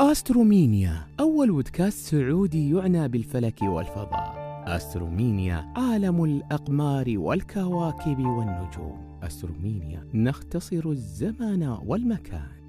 أسترومينيا أول بودكاست سعودي يعنى بالفلك والفضاء. أسترومينيا عالم الأقمار والكواكب والنجوم. أسترومينيا نختصر الزمان والمكان.